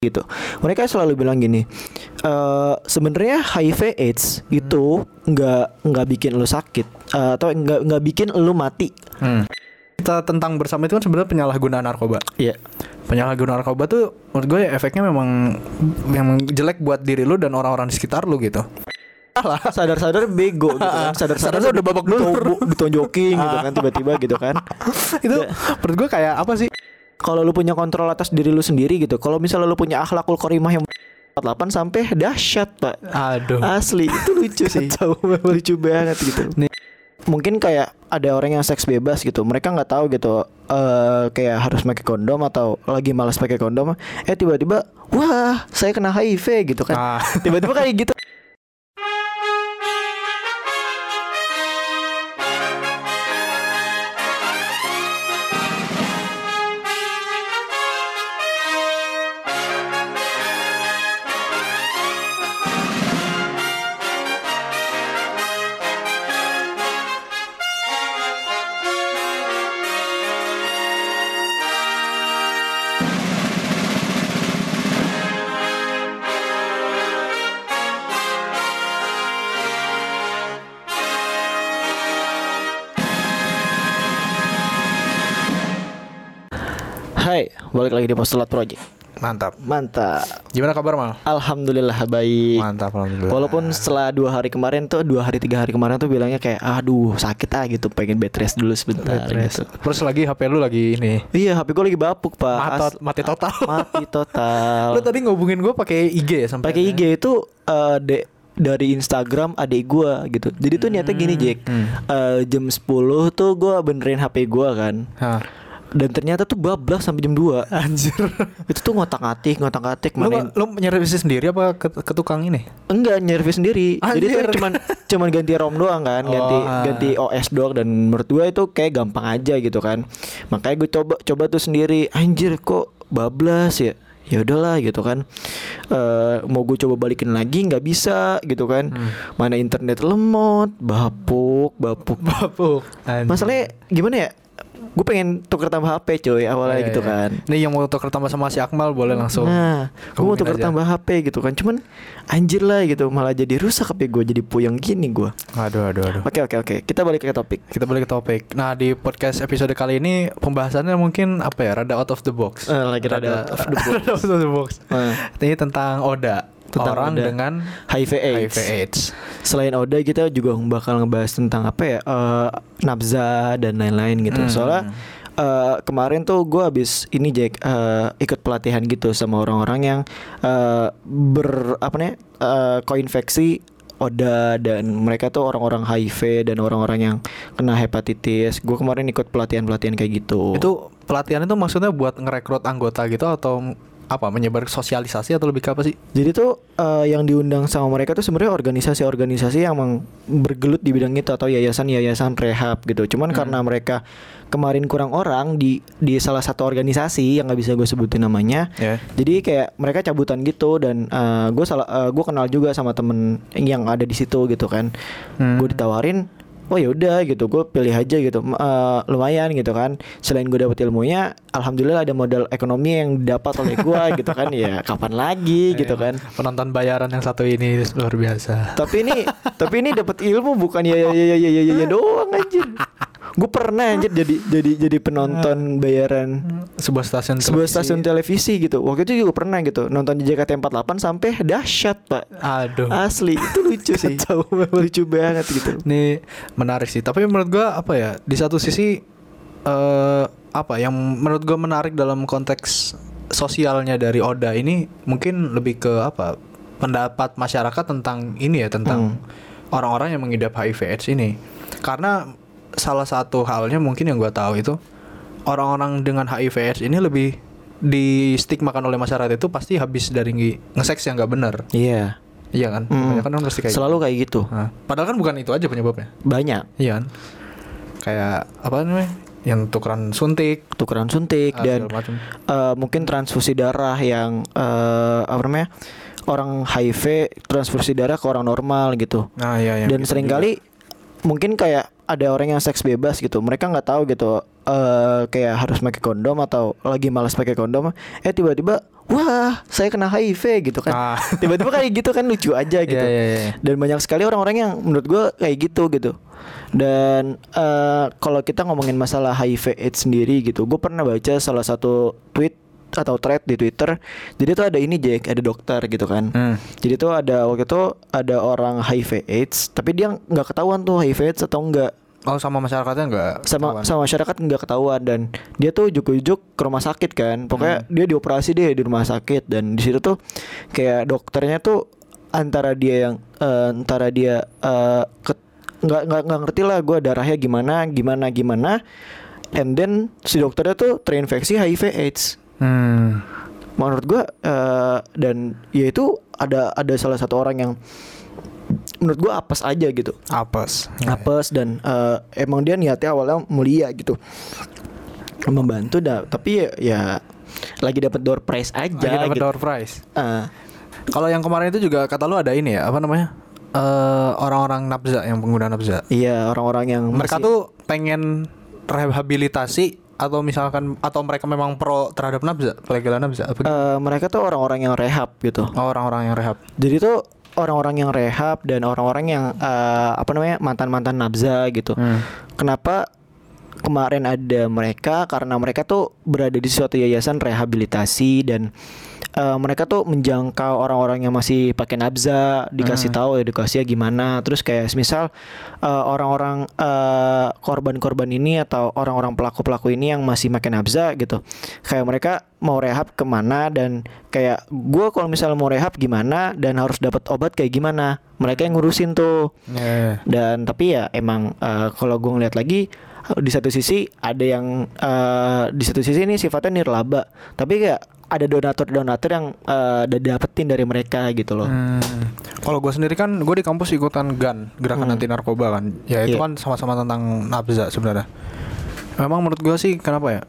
gitu. Mereka selalu bilang gini, eh sebenarnya HIV AIDS itu nggak nggak bikin lu sakit eh, atau nggak nggak bikin lu mati. Hmm. Kita tentang bersama itu kan sebenarnya penyalahgunaan narkoba. Iya. Penyalahgunaan narkoba tuh menurut gue ya efeknya memang memang jelek buat diri lu dan orang-orang di sekitar lu gitu. Salah, sadar-sadar bego gitu kan. Sadar-sadar Sadar udah babak belur. ditonjokin gitu kan tiba-tiba gitu kan. itu Ya. menurut gue kayak apa sih? Kalau lu punya kontrol atas diri lu sendiri gitu. Kalau misalnya lu punya akhlakul korimah yang 48 sampai dahsyat, Pak. Aduh. Asli itu lucu sih. lucu banget gitu. Nih. Mungkin kayak ada orang yang seks bebas gitu. Mereka nggak tahu gitu eh kayak harus pakai kondom atau lagi malas pakai kondom. Eh tiba-tiba wah, saya kena HIV gitu kan. Ah. Tiba-tiba kayak gitu. Balik lagi di Postulat Project. Mantap. Mantap. Gimana kabar mal? Alhamdulillah baik. Mantap alhamdulillah. Walaupun setelah dua hari kemarin tuh dua hari tiga hari kemarin tuh bilangnya kayak aduh sakit ah gitu pengen bed rest dulu sebentar gitu. Terus lagi HP lu lagi ini. Iya HP gue lagi bapuk pak. Matot, mati total. mati total. Lu tadi ngubungin gue pakai IG ya sampai Pakai IG itu eh, de- dari Instagram adik gue gitu. Jadi tuh niatnya gini Jack. hmm. Eh, jam 10 tuh gue benerin HP gue kan. Hah. Dan ternyata tuh bablas sampai jam 2 Anjir. Itu tuh ngotak-atik, ngotak-atik lu, mana lu nyervis sendiri apa ke, ke tukang ini? Enggak nyervis sendiri. Jadi tuh Anjir. cuman cuman ganti ROM doang kan, ganti Oh, ah. ganti OS doang dan menurut gua itu kayak gampang aja gitu kan. Makanya gue coba coba tuh sendiri. Anjir kok bablas ya. Ya udahlah gitu kan. Eh mau gue coba balikin lagi nggak bisa gitu kan. Hmm. Mana internet lemot, bapuk, bapuk. Bapuk. Masalahnya gimana ya? Gue pengen tuker tambah HP coy awalnya Iya, gitu iya. kan. Nih yang mau tuker tambah sama si Akmal boleh langsung. Nah, gue mau tuker aja. tambah HP gitu kan. Cuman anjir lah gitu, malah jadi rusak HP gue jadi puyeng gini gue. Aduh aduh aduh. Oke oke oke, kita balik ke topik. Kita balik ke topik. Nah di podcast episode kali ini pembahasannya mungkin apa ya? Rada out of the box. Eh, lagi rada out of the box. rada out of the box. Nah, Ini tentang Oda. Tentang orang Oda. dengan HIV AIDS. HIV AIDS. Selain Oda kita juga bakal ngebahas tentang apa ya? eh, nabza dan lain-lain gitu. Hmm. Soalnya eh, kemarin tuh gue habis ini Jack eh, ikut pelatihan gitu sama orang-orang yang eh, ber apa nih eh, koinfeksi Oda dan mereka tuh orang-orang HIV dan orang-orang yang kena hepatitis. Gue kemarin ikut pelatihan-pelatihan kayak gitu. Itu pelatihan itu maksudnya buat ngerekrut anggota gitu atau apa? Menyebar sosialisasi atau lebih ke apa sih? Jadi tuh eh, yang diundang sama mereka tuh sebenarnya organisasi-organisasi yang emang bergelut di bidang itu atau yayasan-yayasan rehab gitu. Cuman karena mereka kemarin kurang orang di di salah satu organisasi yang nggak bisa gue sebutin namanya. Ya. Jadi kayak mereka cabutan gitu dan gue salah gue kenal juga sama temen yang ada di situ gitu kan. Hmm. Gue ditawarin Oh ya udah gitu, gue pilih aja gitu, eh, lumayan gitu kan. Selain gue dapet ilmunya, alhamdulillah ada modal ekonomi yang dapat oleh gue gitu kan. Ya kapan lagi gitu kan. Penonton bayaran yang satu ini luar biasa. Tapi ini tapi ini dapat ilmu bukan ya ya ya ya ya ya, ya doang anjir. Gue pernah anjir jadi jadi jadi penonton bayaran Sebuah stasiun sebuah televisi. stasiun televisi gitu. Waktu itu juga pernah gitu nonton di JKT48 sampai dahsyat, Pak. Aduh. Asli itu lucu sih. lucu banget gitu. Ini menarik sih. Tapi menurut gua apa ya? Di satu sisi eh apa yang menurut gua menarik dalam konteks sosialnya dari Oda ini mungkin lebih ke apa? Pendapat masyarakat tentang ini ya tentang orang-orang yang mengidap HIV/AIDS ini. Karena salah satu halnya mungkin yang gua tahu itu orang-orang dengan HIV/AIDS ini lebih di stigmakan oleh masyarakat itu pasti habis dari nge- nge-seks yang nggak benar. Iya. Iya kan? Kebanyakan kan pasti kayak Selalu kayak gitu. Nah, padahal kan bukan itu aja penyebabnya. Banyak Iya kan? Kayak apa namanya? Yang tukeran suntik tukeran suntik ah, dan eh, mungkin transfusi darah yang eh, apa namanya? Orang HIV transfusi darah ke orang normal gitu. Nah, iya yang dan gitu sering kali mungkin kayak ada orang yang seks bebas gitu. Mereka nggak tahu gitu eh, kayak harus pakai kondom atau lagi malas pakai kondom eh tiba-tiba wah saya kena HIV gitu kan. Ah. tiba-tiba kayak gitu kan lucu aja gitu. Iya, iya, iya. dan banyak sekali orang-orang yang menurut gue kayak gitu gitu. Dan eh, kalau kita ngomongin masalah HIV AIDS sendiri gitu gue pernah baca salah satu tweet atau thread di Twitter. Jadi tuh ada ini Jack ada dokter gitu kan. Hmm. jadi tuh ada waktu itu ada orang HIV AIDS tapi dia nggak ketahuan tuh HIV AIDS atau enggak Oh sama masyarakatnya enggak sama ketahuan? sama masyarakat nggak ketahuan dan dia tuh ujuk-ujuk ke rumah sakit kan pokoknya dia dioperasi deh di rumah sakit dan di situ tuh kayak dokternya tuh antara dia yang eh, antara dia eh, ke- nggak nggak nggak ngerti lah gue darahnya gimana gimana gimana and then si dokternya tuh terinfeksi HIV AIDS Hmm. menurut gue eh, dan ya itu ada ada salah satu orang yang menurut gue apes aja gitu Apes. apes dan eh, emang dia niatnya awalnya mulia gitu membantu dah tapi ya, ya lagi dapat door prize aja Lagi dapat gitu. door prize. Eh, Kalau yang kemarin itu juga kata lu ada ini ya, apa namanya? Eh orang-orang nabza yang pengguna nabza. iya orang-orang yang Mereka masih- tuh pengen rehabilitasi atau misalkan atau mereka memang pro terhadap nabza, pelegalan nabza apa eh, mereka tuh orang-orang yang rehab gitu Oh, orang-orang yang rehab. jadi tuh orang-orang yang rehab dan orang-orang yang eh, apa namanya mantan-mantan nabza gitu Hmm. kenapa kemarin ada mereka karena mereka tuh berada di suatu yayasan rehabilitasi dan eh, mereka tuh menjangkau orang-orang yang masih pakai nabza dikasih tahu edukasinya gimana. Terus kayak misal eh, orang-orang eh, korban-korban ini atau orang-orang pelaku-pelaku ini yang masih pakai nabza gitu. Kayak mereka mau rehab ke mana dan kayak gue kalau misalnya mau rehab gimana dan harus dapat obat kayak gimana. Mereka yang ngurusin tuh. Yeah. dan tapi ya emang eh, kalau gue ngeliat lagi di satu sisi ada yang eh, di satu sisi ini sifatnya nirlaba. Tapi kayak ada donatur-donatur yang udah dapetin dari mereka gitu loh Hmm. Kalau gue sendiri kan gue di kampus ikutan GAN gerakan Hmm. anti narkoba kan. Ya itu Iya. kan sama-sama tentang nabza sebenarnya. Memang menurut gue sih kenapa ya?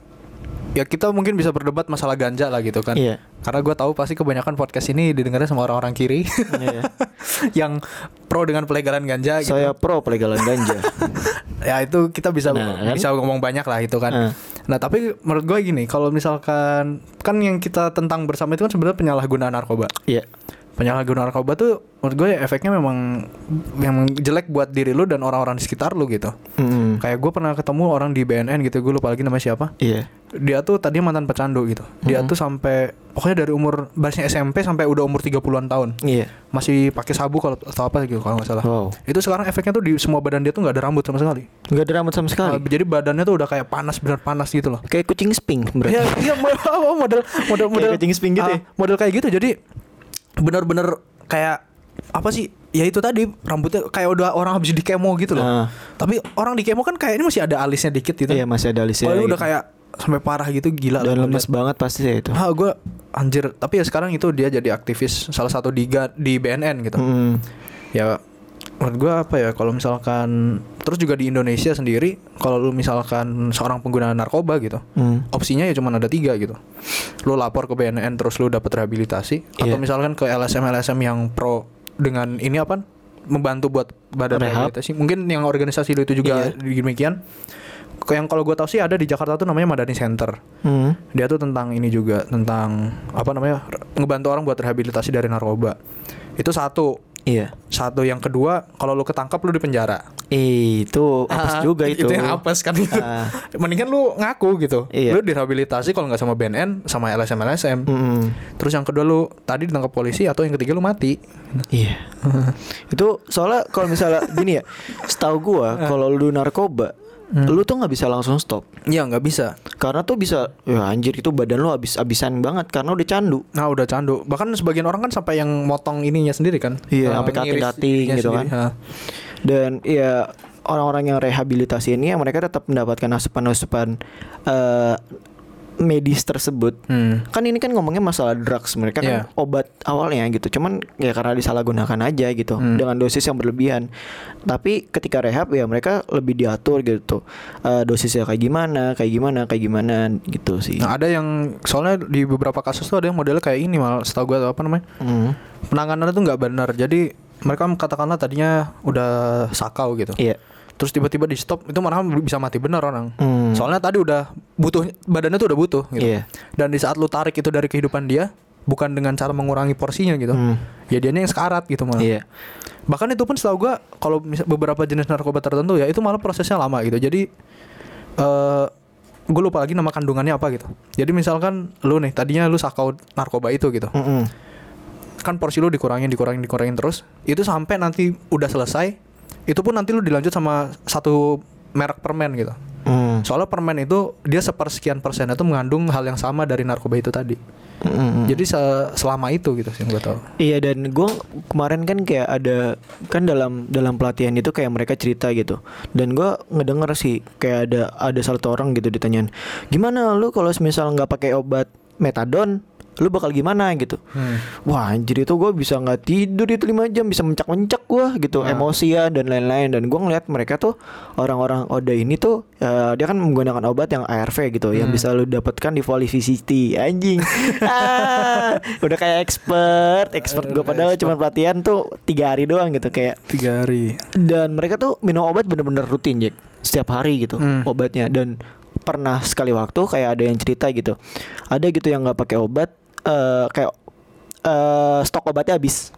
Ya kita mungkin bisa berdebat masalah ganja lah gitu kan. Iya. Karena gue tahu pasti kebanyakan podcast ini didengarnya sama orang-orang kiri Iya. yang pro dengan pelegalan ganja gitu. saya pro pelegalan ganja ya itu kita bisa Nah, kan? bisa ngomong banyak lah itu kan. Eh. Nah tapi menurut gue gini, kalau misalkan kan yang kita tentang bersama itu kan sebenarnya penyalahgunaan narkoba. iya Penyalahgunaan narkoba tuh menurut gue ya efeknya memang memang jelek buat diri lu dan orang-orang di sekitar lu gitu. Mm-mm. Kayak gue pernah ketemu orang di BNN gitu, gue lupa lagi namanya siapa. iya Dia tuh tadi mantan pecandu gitu. Dia tuh sampai pokoknya dari umur barisnya SMP sampai udah umur 30-an tahun. iya Masih pakai sabu kalau atau apa gitu kalau nggak salah. wow Itu sekarang efeknya tuh di semua badan dia tuh nggak ada rambut sama sekali. nggak ada rambut sama sekali Uh, jadi badannya tuh udah kayak panas benar panas gitu loh. kayak kucing sping berarti Iya, iya model model model model kucing sping gitu ah, ya? model kayak gitu. Jadi benar-benar kayak apa sih? Ya itu tadi rambutnya kayak udah orang habis di kemo gitu loh. Ah. Tapi orang di kemo kan kayaknya masih ada alisnya dikit gitu. iya masih ada alisnya Kalau gitu. udah kayak sampai parah gitu gila dan lemes gua banget pasti ya itu liat. Ah, gue anjir. Tapi ya sekarang itu dia jadi aktivis salah satu di di BNN gitu. Mm. Ya menurut gue apa ya kalau misalkan terus juga di Indonesia sendiri kalau lu misalkan seorang pengguna narkoba gitu Mm. opsinya ya cuma ada tiga gitu lu lapor ke BNN terus lu dapat rehabilitasi atau Iya. misalkan ke LSM LSM yang pro dengan ini apa membantu buat badan Rehab. rehabilitasi mungkin yang organisasi lu itu juga Iya. demikian yang kalau gue tahu sih ada di Jakarta tuh namanya Madani Center Mm. dia tuh tentang ini juga tentang apa namanya ngebantu orang buat rehabilitasi dari narkoba itu satu iya satu yang kedua kalau lu ketangkap lu di penjara Eh, itu apes Ah, juga itu itu yang apes kan Ah. mendingan lu ngaku gitu Iya. lu direhabilitasi kalau nggak sama BNN sama LSM LSM Mm-mm. terus yang kedua lu tadi ditangkap polisi atau yang ketiga lu mati Iya. itu soalnya kalau misalnya gini ya, setahu gua kalau lu narkoba, lu tuh nggak bisa langsung stop. Iya nggak bisa Karena tuh bisa ya anjir itu badan lu habis-habisan banget karena udah candu. nah udah candu bahkan sebagian orang kan sampai yang motong ininya sendiri kan Iya, Eh, sampai ininya gitu sendiri. kan. Ha. Dan ya orang-orang yang rehabilitasi ini ya mereka tetap mendapatkan asupan-asupan eh, medis tersebut. Hmm. Kan ini kan ngomongnya masalah drugs, mereka Iya. kan obat awalnya gitu. Cuman ya karena disalahgunakan aja gitu Hmm. dengan dosis yang berlebihan. Tapi ketika rehab ya mereka lebih diatur gitu. Eh, dosisnya kayak gimana, kayak gimana, kayak gimana gitu sih. Nah ada yang soalnya di beberapa kasus tuh ada yang modelnya kayak ini malah setahu gue apa namanya Hmm. penanganannya tuh nggak benar jadi mereka katakanlah tadinya udah sakau gitu Iya. Terus tiba-tiba di stop itu malah bisa mati benar orang Hmm. soalnya tadi udah butuh badannya tuh udah butuh gitu Iya. dan di saat lu tarik itu dari kehidupan dia bukan dengan cara mengurangi porsinya gitu Hmm. ya dia yang sekarat gitu malah Iya. bahkan itu pun setahu gua kalau beberapa jenis narkoba tertentu ya itu malah prosesnya lama gitu jadi eh gue lupa lagi nama kandungannya apa gitu jadi misalkan lu nih tadinya lu sakau narkoba itu gitu Mm-mm. kan porsi lu dikurangin dikurangin dikurangin terus itu sampai nanti udah selesai itu pun nanti lu dilanjut sama satu merek permen gitu. Hmm. soalnya permen itu dia sepersekian persen itu mengandung hal yang sama dari narkoba itu tadi. Mm-mm. jadi se- selama itu gitu sih yang gue tahu. Iya dan gue kemarin kan kayak ada kan dalam dalam pelatihan itu kayak mereka cerita gitu. Dan gue ngedenger sih kayak ada ada satu orang gitu ditanyain gimana lu kalau misal nggak pakai obat metadon lu bakal gimana gitu. Wah anjir itu gue bisa nggak tidur itu lima jam bisa mencak-mencak gue gitu Nah. emosian dan lain-lain. Dan gue ngeliat mereka tuh orang-orang Oda ini tuh eh, dia kan menggunakan obat yang ARV gitu yang Hmm. bisa lu dapatkan di Volificity anjing. Ah, udah kayak expert expert gue padahal cuma pelatihan tuh tiga hari doang gitu kayak tiga hari. Dan mereka tuh minum obat bener-bener rutin Jack. Setiap hari gitu Hmm. obatnya. Dan pernah sekali waktu kayak ada yang cerita gitu ada gitu yang nggak pakai obat eh kayak eh stok obatnya habis.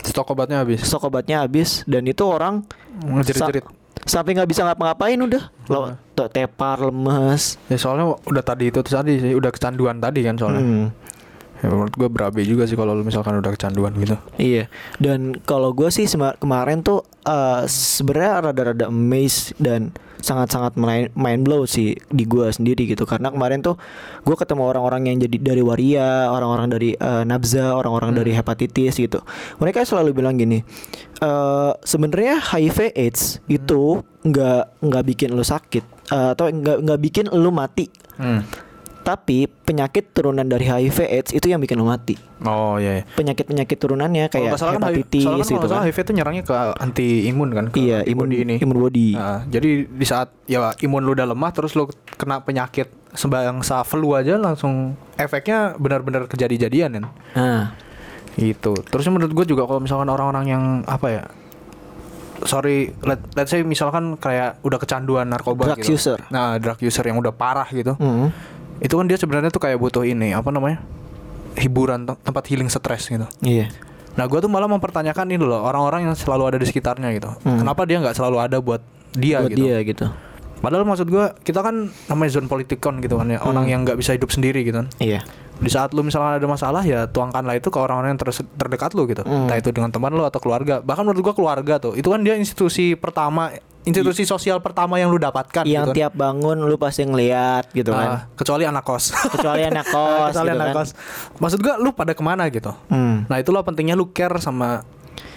Stok obatnya habis. Stok obatnya habis dan itu orang ngejerit-jerit. sa- sampai nggak bisa ngapa-ngapain udah. Lo tuh tepar lemes. Ya soalnya udah tadi itu tadi sih udah kecanduan tadi kan soalnya. Hmm. Ya, menurut gue berabe juga sih kalau misalkan udah kecanduan gitu. Iya, dan kalau gue sih kemarin tuh eh, sebenarnya rada-rada amazed dan sangat-sangat main, mind blow sih di gue sendiri gitu. Karena kemarin tuh gue ketemu orang-orang yang jadi dari waria, orang-orang dari eh, nabza, orang-orang dari hepatitis gitu. Mereka selalu bilang gini, eh sebenarnya HIV AIDS itu nggak nggak bikin lu sakit eh, atau nggak nggak bikin lu mati, tapi penyakit turunan dari HIV AIDS itu yang bikin lu mati oh iya, iya. penyakit-penyakit turunannya kayak nggak salah kan, hepatitis soalnya kan kalau gitu salah kan. HIV itu nyerangnya ke anti imun kan ke Iya, imun ini imun body. Nah, jadi di saat ya imun lu udah lemah terus lu kena penyakit sebangsa flu aja langsung efeknya benar-benar kejadi-jadian kan Nah, gitu terus menurut gue juga kalau misalkan orang-orang yang apa ya sorry let, let's say misalkan kayak udah kecanduan narkoba Drug gitu user. nah drug user yang udah parah gitu mm, itu kan dia sebenarnya tuh kayak butuh ini apa namanya hiburan tem- tempat healing stres gitu iya. nah gue tuh malah mempertanyakan ini loh orang-orang yang selalu ada di sekitarnya gitu Hmm. kenapa dia nggak selalu ada buat dia Buat gitu dia gitu. padahal maksud gue kita kan namanya zone politikon gitu kan ya orang Hmm. yang nggak bisa hidup sendiri gitu kan Iya. di saat lu misalnya ada masalah ya tuangkanlah itu ke orang-orang yang terse- terdekat lu gitu Hmm. entah itu dengan teman lu atau keluarga bahkan menurut gua keluarga tuh itu kan dia institusi pertama institusi sosial pertama yang lu dapatkan yang gitu kan. tiap bangun lu pasti ngeliat gitu Ah, kan. kecuali anak kos Kecuali anak kos kecuali gitu anak kan. kos maksud gua lu pada ke mana gitu Hmm. nah itulah pentingnya lu care sama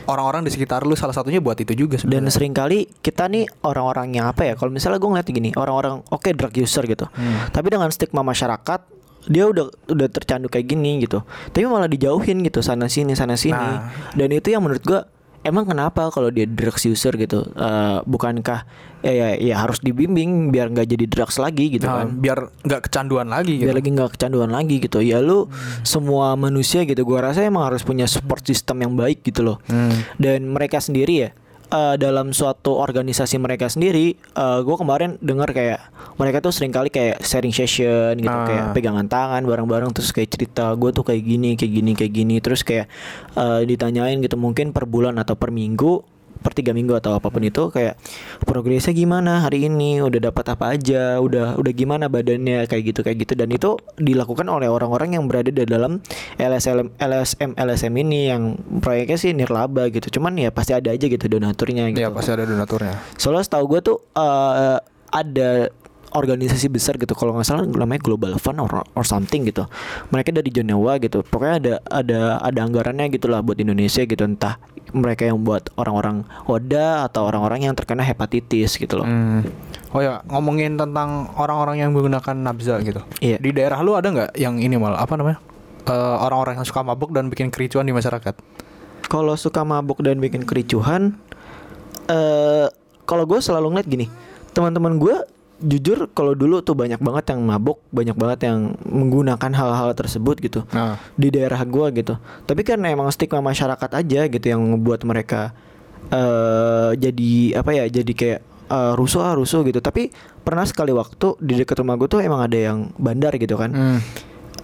orang-orang di sekitar lu salah satunya buat itu juga Dan sebenarnya. sering kali kita nih orang-orang yang apa ya? Kalau misalnya gue ngeliat gini, orang-orang oke drug user gitu, Hmm. tapi dengan stigma masyarakat dia udah udah tercandu kayak gini gitu, tapi malah dijauhin gitu sana sini sana sini. Nah. Dan itu yang menurut gue emang kenapa kalau dia drugs user gitu, Eh, bukankah ya, ya ya harus dibimbing biar nggak jadi drugs lagi gitu Nah, kan? biar nggak kecanduan lagi gitu. biar lagi nggak kecanduan lagi gitu. Ya lu semua manusia gitu gua rasa emang harus punya support system yang baik gitu loh. Hmm. dan mereka sendiri ya eh, dalam suatu organisasi mereka sendiri gue kemarin dengar kayak mereka tuh sering kali kayak sharing session gitu Ah. kayak pegangan tangan bareng-bareng terus kayak cerita gue tuh kayak gini kayak gini kayak gini terus kayak eh, ditanyain gitu mungkin per bulan atau per minggu per tiga minggu atau apa pun itu kayak progresnya gimana hari ini? Udah dapat apa aja? Udah udah gimana badannya? Kayak gitu kayak gitu. Dan itu dilakukan oleh orang-orang yang berada di dalam LSM LSM LSM ini yang proyeknya sih nirlaba gitu. Cuman ya pasti ada aja gitu donaturnya gitu. Ya pasti ada donaturnya. Soalnya setahu gue tuh eh, ada organisasi besar gitu. Kalau nggak salah namanya Global Fund or, or something gitu. Mereka dari Jenewa gitu. Pokoknya ada ada ada anggarannya gitulah buat Indonesia gitu. Entah mereka yang buat orang-orang ODA atau orang-orang yang terkena hepatitis gitu loh Hmm. Oh ya ngomongin tentang orang-orang yang menggunakan nabza gitu. Iya. Di daerah lu ada nggak yang ini malah apa namanya Eh, orang-orang yang suka mabuk dan bikin kericuan di masyarakat? kalau suka mabuk dan bikin kericuhan eh kalau gue selalu ngeliat gini teman-teman gue jujur kalau dulu tuh banyak banget yang mabuk banyak banget yang menggunakan hal-hal tersebut gitu Nah, di daerah gua gitu. Tapi kan emang stigma masyarakat aja gitu yang ngebuat mereka eh jadi apa ya? Jadi kayak eh, rusuh ah, rusuh gitu tapi pernah sekali waktu di dekat rumah gue tuh emang ada yang bandar gitu kan Hmm.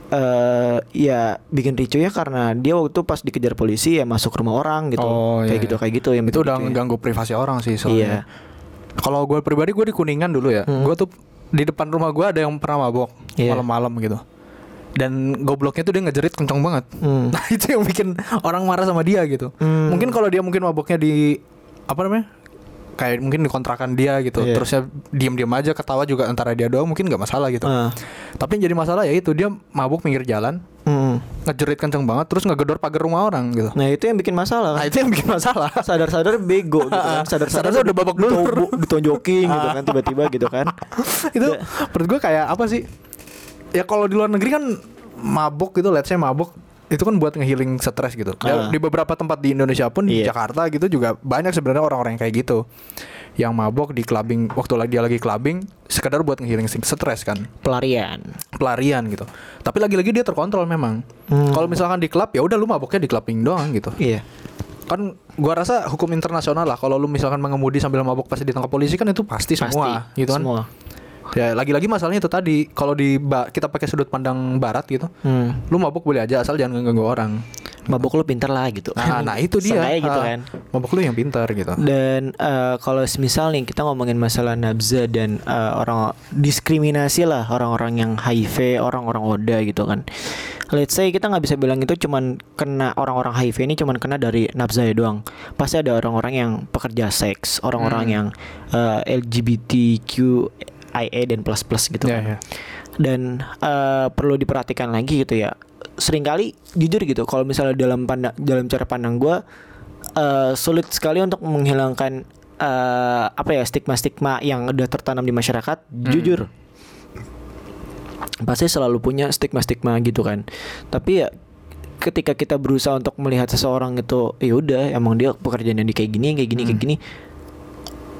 eh ya bikin ricu ya karena dia waktu pas dikejar polisi ya masuk rumah orang gitu Oh, kayak iya, gitu iya. kayak gitu yang itu udah ya. mengganggu privasi orang sih iya soalnya. Kalau gue pribadi gue di kuningan dulu ya. Hmm. Gue tuh di depan rumah gue ada yang pernah mabok Iya. malam-malam gitu. Dan gobloknya tuh dia ngejerit kenceng banget. Hmm. Nah itu yang bikin orang marah sama dia gitu. Hmm. Mungkin kalau dia mungkin maboknya di apa namanya? Kayak mungkin di kontrakan dia gitu. Iya. Terusnya diam-diam aja ketawa juga antara dia doang mungkin nggak masalah gitu. Ah. Tapi yang jadi masalah ya itu dia mabuk pinggir jalan, Hmm. ngejerit kenceng banget terus ngegedor pagar rumah orang gitu. nah itu yang bikin masalah Nah itu yang bikin masalah. sadar-sadar bego gitu kan sadar-sadar udah babak belur. ditonjok- ditonjokin gitu kan tiba-tiba gitu kan itu Ya. menurut gue kayak apa sih ya kalau di luar negeri kan mabuk gitu let's say mabuk itu kan buat ngehealing stres gitu. Ya, di beberapa tempat di Indonesia pun di Iya. Jakarta gitu juga banyak sebenarnya orang-orang yang kayak gitu. Yang mabuk di clubbing waktu lagi dia lagi clubbing sekedar buat ngehealing stres kan. Pelarian. Pelarian gitu. Tapi lagi-lagi dia terkontrol memang. Hmm. kalau misalkan di klub ya udah lu mabuknya di clubbing doang gitu. Iya. Kan gua rasa hukum internasional lah. Kalau lu misalkan mengemudi sambil mabuk pasti ditangkap polisi kan itu pasti semua pasti. gitu kan. Semua Ya lagi-lagi masalahnya itu tadi kalau di kita pakai sudut pandang barat gitu, hmm. lu mabuk boleh aja asal jangan ngeganggu orang. mabuk lu pinter lah gitu Nah, nah itu dia. Seenggaknya gitu kan Mabuk lu yang pintar gitu. Dan eh, kalau misal nih kita ngomongin masalah nabza dan eh, orang diskriminasi lah orang-orang yang HIV, orang-orang ODA gitu kan. Let's say kita nggak bisa bilang itu cuman kena orang-orang HIV ini cuman kena dari nabza ya doang. Pasti ada orang-orang yang pekerja seks, orang-orang Hmm. yang eh, LGBTQIA dan plus plus gitu Ya, kan. ya. Dan eh, perlu diperhatikan lagi gitu ya. Seringkali jujur gitu kalau misalnya dalam pandang dalam cara pandang gua eh, sulit sekali untuk menghilangkan eh, apa ya stigma-stigma yang udah tertanam di masyarakat. Jujur, pasti selalu punya stigma-stigma gitu kan. Tapi ya ketika kita berusaha untuk melihat seseorang itu, ya udah emang dia pekerjaannya di kayak gini, kayak gini, kayak Hmm. gini.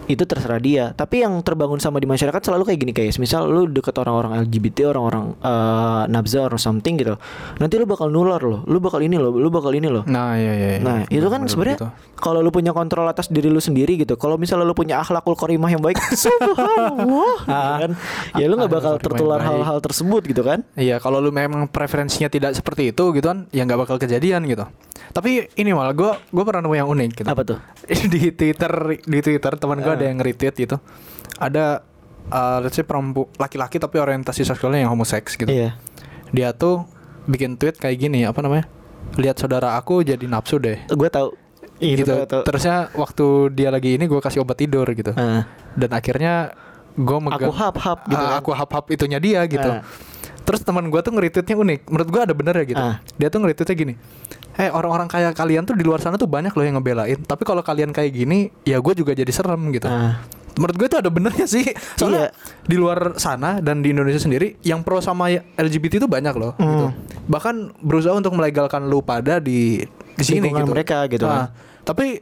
Itu terserah dia. Tapi yang terbangun sama di masyarakat selalu kayak gini kayak misal lu deket orang-orang LGBT, orang-orang eh, nabza or something gitu. Nanti lu bakal nular loh. Lu bakal ini loh, lu bakal ini loh. Nah, iya iya. iya. Nah, itu kan sebenarnya begitu. kalau lu punya kontrol atas diri lu sendiri gitu. Kalau misalnya lu punya akhlakul karimah yang baik, subhanallah, gitu kan. Ya lu nggak bakal tertular hal-hal tersebut gitu kan. Iya, kalau lu memang preferensinya tidak seperti itu gitu kan, ya nggak bakal kejadian gitu. Tapi ini malah gue gue pernah nemu yang unik gitu. Apa tuh? di Twitter di Twitter teman gue Ah. Ada yang retweet gitu. Ada uh, let's say perempu laki-laki tapi orientasi seksualnya yang homoseks gitu. Iya. Dia tuh bikin tweet kayak gini, apa namanya? Lihat saudara aku jadi nafsu deh. Gue tahu. Iya, gitu. tahu, tahu. Terusnya waktu dia lagi ini gue kasih obat tidur gitu. Ah. Dan akhirnya gue megang Aku hap-hap gitu Ah, kan. aku hap-hap itunya dia gitu. Ah. Terus teman gue tuh nge-retweetnya unik. Menurut gue ada bener ya gitu. Ah. Dia tuh nge-retweetnya gini. Eh orang-orang kayak kalian tuh di luar sana tuh banyak loh yang ngebelain. Tapi kalau kalian kayak gini, ya gue juga jadi serem gitu. Ah. Menurut gue tuh ada benernya sih. Soalnya Iya. di luar sana dan di Indonesia sendiri, yang pro sama LGBT itu banyak loh. Hmm. Gitu. Bahkan berusaha untuk melegalkan lu pada di di sini gitu. mereka gitu Ah, Tapi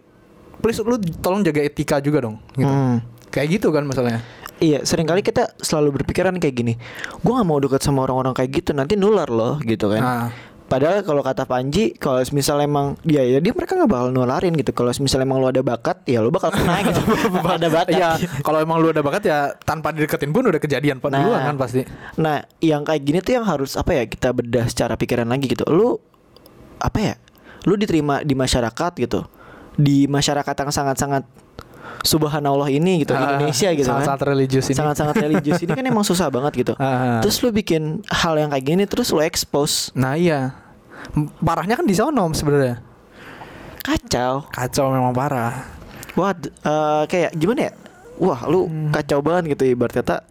please lu tolong jaga etika juga dong. Gitu. Hmm. Kayak gitu kan masalahnya. Iya, sering kali kita selalu berpikiran kayak gini. Gua nggak mau deket sama orang-orang kayak gitu, nanti nular loh, gitu kan. Nah. Padahal kalau kata Panji, kalau misal emang dia ya dia mereka nggak bakal nularin gitu. Kalau misal emang lu ada bakat, ya lu bakal kena gitu. ada bakat. Iya, kalau emang lu ada bakat ya tanpa dideketin pun udah kejadian Nah. duluan kan pasti. Nah, yang kayak gini tuh yang harus apa ya kita bedah secara pikiran lagi gitu. Lu apa ya? Lu diterima di masyarakat gitu. Di masyarakat yang sangat-sangat subhanallah ini gitu Ah, Indonesia gitu sangat-sangat kan. religius ini. Sangat-sangat religius ini kan emang susah banget gitu. Ah. Terus lu bikin hal yang kayak gini terus lu expose. Nah iya, parahnya kan di sono sebenarnya. Kacau. Kacau memang parah. D- eh, kayak gimana ya? Wah, lu Hmm. kacau banget gitu ibarat kata.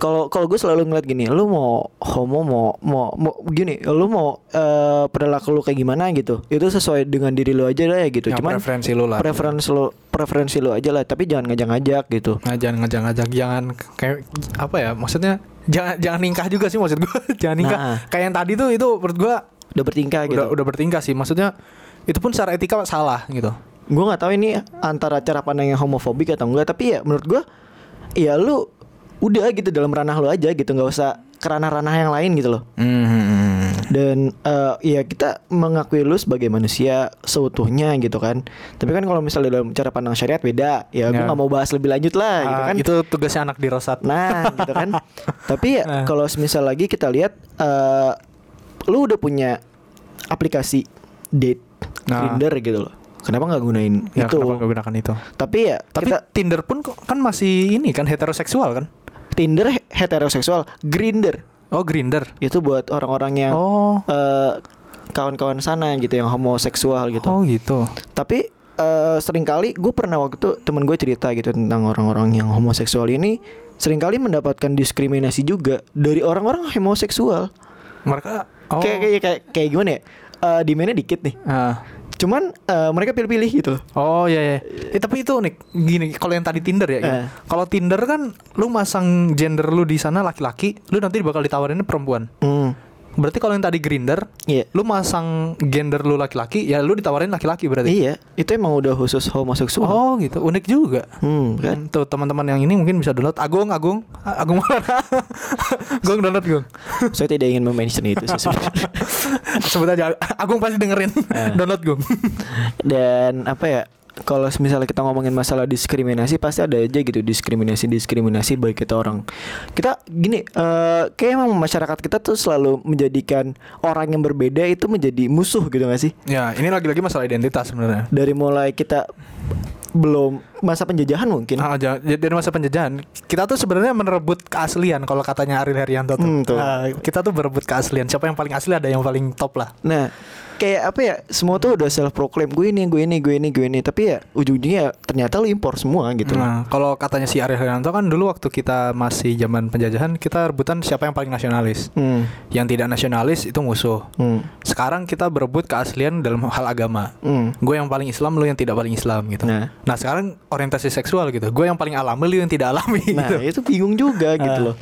Kalau kalau gue selalu ngeliat gini, lu mau homo mau mau mau gini, lu mau eh, perilaku lu kayak gimana gitu. Itu sesuai dengan diri lu aja lah ya gitu. Yang Cuman preferensi lu lah. preferensi lu preferensi lu aja lah, tapi jangan ngajak-ngajak gitu. Nah, jangan ngajak-ngajak, jangan kayak apa ya? Maksudnya jangan jangan nikah juga sih maksud gua. jangan nikah. Nah. Kayak yang tadi tuh itu menurut gua Udah bertingkah gitu. udah udah bertingkah sih. Maksudnya itu pun secara etika salah gitu. Gue nggak tahu ini antara cara pandang yang homofobik atau enggak, tapi ya menurut gue, ya lu udah gitu dalam ranah lu aja gitu, nggak usah ke ranah-ranah yang lain gitu loh. Hmm. dan eh, ya kita mengakui lu sebagai manusia seutuhnya gitu kan tapi kan kalau misalnya dalam cara pandang syariat beda ya gue Ya. nggak mau bahas lebih lanjut lah gitu Ah, kan itu tugasnya anak di Rosat. nah gitu kan tapi ya Nah. kalau misal lagi kita lihat eh lu udah punya aplikasi date Nah. Grinder gitu loh kenapa nggak gunain Ya, itu kenapa nggak gunakan itu? tapi ya Tapi kita Tinder pun kan masih ini kan heteroseksual kan? Tinder he- heteroseksual Grinder Oh, Grinder. itu buat orang-orang yang Oh. eh, kawan-kawan sana gitu yang homoseksual gitu Oh, gitu. tapi eh, sering kali gue pernah waktu itu temen gue cerita gitu tentang orang-orang yang homoseksual ini sering kali mendapatkan diskriminasi juga dari orang-orang homoseksual Mereka oh. kayak kayak kayak kayak gimana ya Eh demandnya dikit nih Ah. Cuman eh, mereka pilih-pilih gitu loh. Oh iya ya. Eh, tapi itu unik. Gini, kalau yang tadi Tinder ya. Eh. Kalau Tinder kan lu masang gender lu di sana laki-laki, lu nanti bakal ditawarinnya perempuan. hmm. Berarti kalau yang tadi Grinder, Iya. lu masang gender lu laki-laki, ya lu ditawarin laki-laki berarti. Iya, itu emang udah khusus homoseksual. Oh gitu, unik juga. Hmm, kan? Hmm, Tuh teman-teman yang ini mungkin bisa download Agung Agung Agung mana? Gung download Gung. Saya tidak ingin mention itu sih sebenarnya. Sebut aja Agung pasti dengerin. download Gung. Dan apa ya? Kalau misalnya kita ngomongin masalah diskriminasi pasti ada aja gitu diskriminasi diskriminasi baik kita orang kita gini eh kayak emang masyarakat kita tuh selalu menjadikan orang yang berbeda itu menjadi musuh gitu gak sih Ya, ini lagi-lagi masalah identitas sebenarnya. dari mulai kita belum masa penjajahan mungkin Ah, ya, dari masa penjajahan kita tuh sebenarnya merebut keaslian kalau katanya Ariel Herianto tuh. Hmm, tuh. Ah, kita tuh berebut keaslian. Siapa yang paling asli ada yang paling top lah. Nah, kayak apa ya? Semua tuh udah self proclaim gue ini, gue ini, gue ini, gue ini. Tapi ya ujung-ujungnya ternyata lu impor semua gitu. Nah, kalau katanya si Ariel Herianto kan dulu waktu kita masih zaman penjajahan kita rebutan siapa yang paling nasionalis. Hmm. Yang tidak nasionalis itu musuh. Hmm. Sekarang kita berebut keaslian dalam hal agama. Hmm. Gue yang paling Islam, lu yang tidak paling Islam gitu. Nah. Nah sekarang orientasi seksual gitu. Gue yang paling alami, lu yang tidak alami. Nah, gitu. itu bingung juga gitu Ah. loh.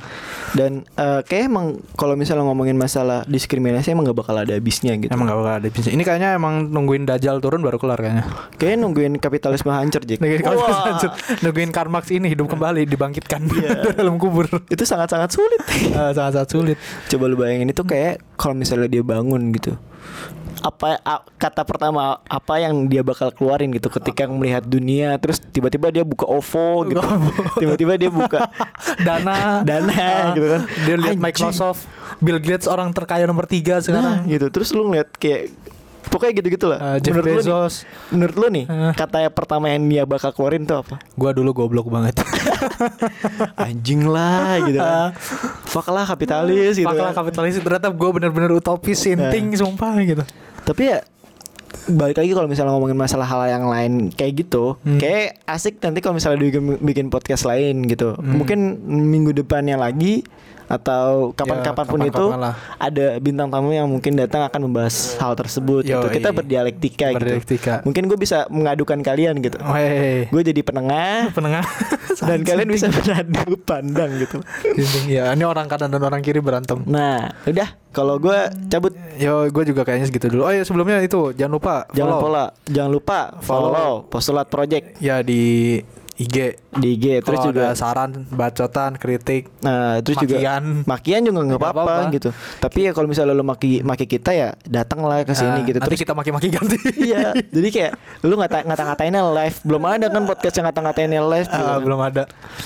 Dan eh, kayak emang kalau misalnya ngomongin masalah diskriminasi emang gak bakal ada habisnya gitu. Emang gak bakal ada bisnis. Ini kayaknya emang nungguin Dajjal turun baru kelar kayaknya. Kayak nungguin kapitalisme hancur, Jik. Nungguin, kalau Wah. lanjut, nungguin Karl Marx ini hidup kembali, dibangkitkan dari dalam kubur. Itu sangat-sangat sulit. Eh, Sangat-sangat sulit. Coba lu bayangin itu kayak kalau misalnya dia bangun gitu. Apa kata pertama apa yang dia bakal keluarin gitu ketika melihat dunia terus tiba-tiba dia buka OVO gitu. Tiba-tiba dia buka Dana, Dana, Ah, gitu kan. Dia lihat. Microsoft, Bill Gates orang terkaya nomor tiga nah, sekarang. gitu. Terus lu ngeliat kayak pokoknya gitu-gitu lah. Eh, Jeff menurut lu nih, Bezos. menurut lu nih Eh. kata yang pertama yang dia bakal keluarin tuh apa? Gua dulu goblok banget. Anjing lah gitu kan. Fuck lah kapitalis gitu. Paklah kan. kapitalis ternyata gue bener-bener utopis sinting sumpah gitu. Tapi ya balik lagi kalau misalnya ngomongin masalah hal yang lain kayak gitu, Hmm. kayak asik nanti kalau misalnya bikin, bikin podcast lain gitu. Hmm. Mungkin minggu depannya lagi atau kapan-kapan pun Ya, itu kapan-kapan lah. ada bintang tamu yang mungkin datang akan membahas hal tersebut gitu. Yoi. Kita berdialektika, Berdialektika. gitu. Mungkin gue bisa mengadukan kalian gitu. Weh, Gue jadi penengah penengah dan kalian bisa beradu pandang gitu. Ya, ini orang kanan dan orang kiri berantem. Nah, udah kalau gue cabut Yo, gue juga kayaknya segitu dulu. Oh ya sebelumnya itu jangan lupa jangan follow. lupa jangan lupa follow, Follow. postulat project ya di IG. di IG terus juga ada saran, bacotan, kritik. Nah, terus juga Makian. makian juga nggak apa-apa gitu. Tapi ya kalau misalnya lo maki maki kita ya datanglah ke sini Nah, gitu. Terus kita maki-maki ganti. iya, jadi kayak lu ngata ngata-ngatainnya live. Belum ada kan podcast yang ngata-ngatainnya live gitu Ah, kan. belum ada.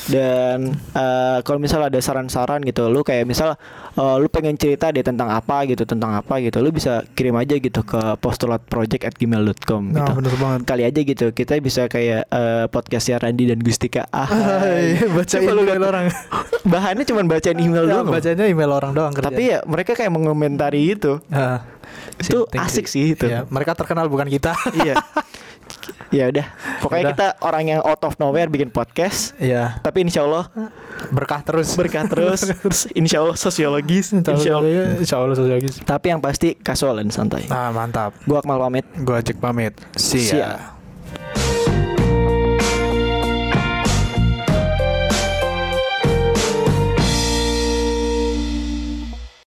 Dan eh, kalau misalnya ada saran-saran gitu, lu kayak misal eh, lu pengen cerita deh tentang apa gitu, tentang apa gitu, lu bisa kirim aja gitu ke postulatproject@gmail.com Nah, gitu. bener banget. Kali aja gitu, kita bisa kayak eh, podcastnya Randi dan Gustika. Ah, Coba lu email lihat. orang. Bahannya cuma bacain email Ya, doang. bacanya email orang doang kerjaan. Tapi ya mereka kayak mengomentari itu. Ah, Itu asik sih itu. Iya, mereka terkenal bukan kita. iya. Ya udah, pokoknya Udah. kita orang yang out of nowhere bikin podcast. Iya, Tapi insya Allah berkah terus. berkah terus. insya Allah sosiologis. Insya Allah. Insya Allah sosiologis. Tapi yang pasti kasual dan santai. Nah, mantap. Gua Akmal pamit. Gua ajak pamit. See See ya. ya.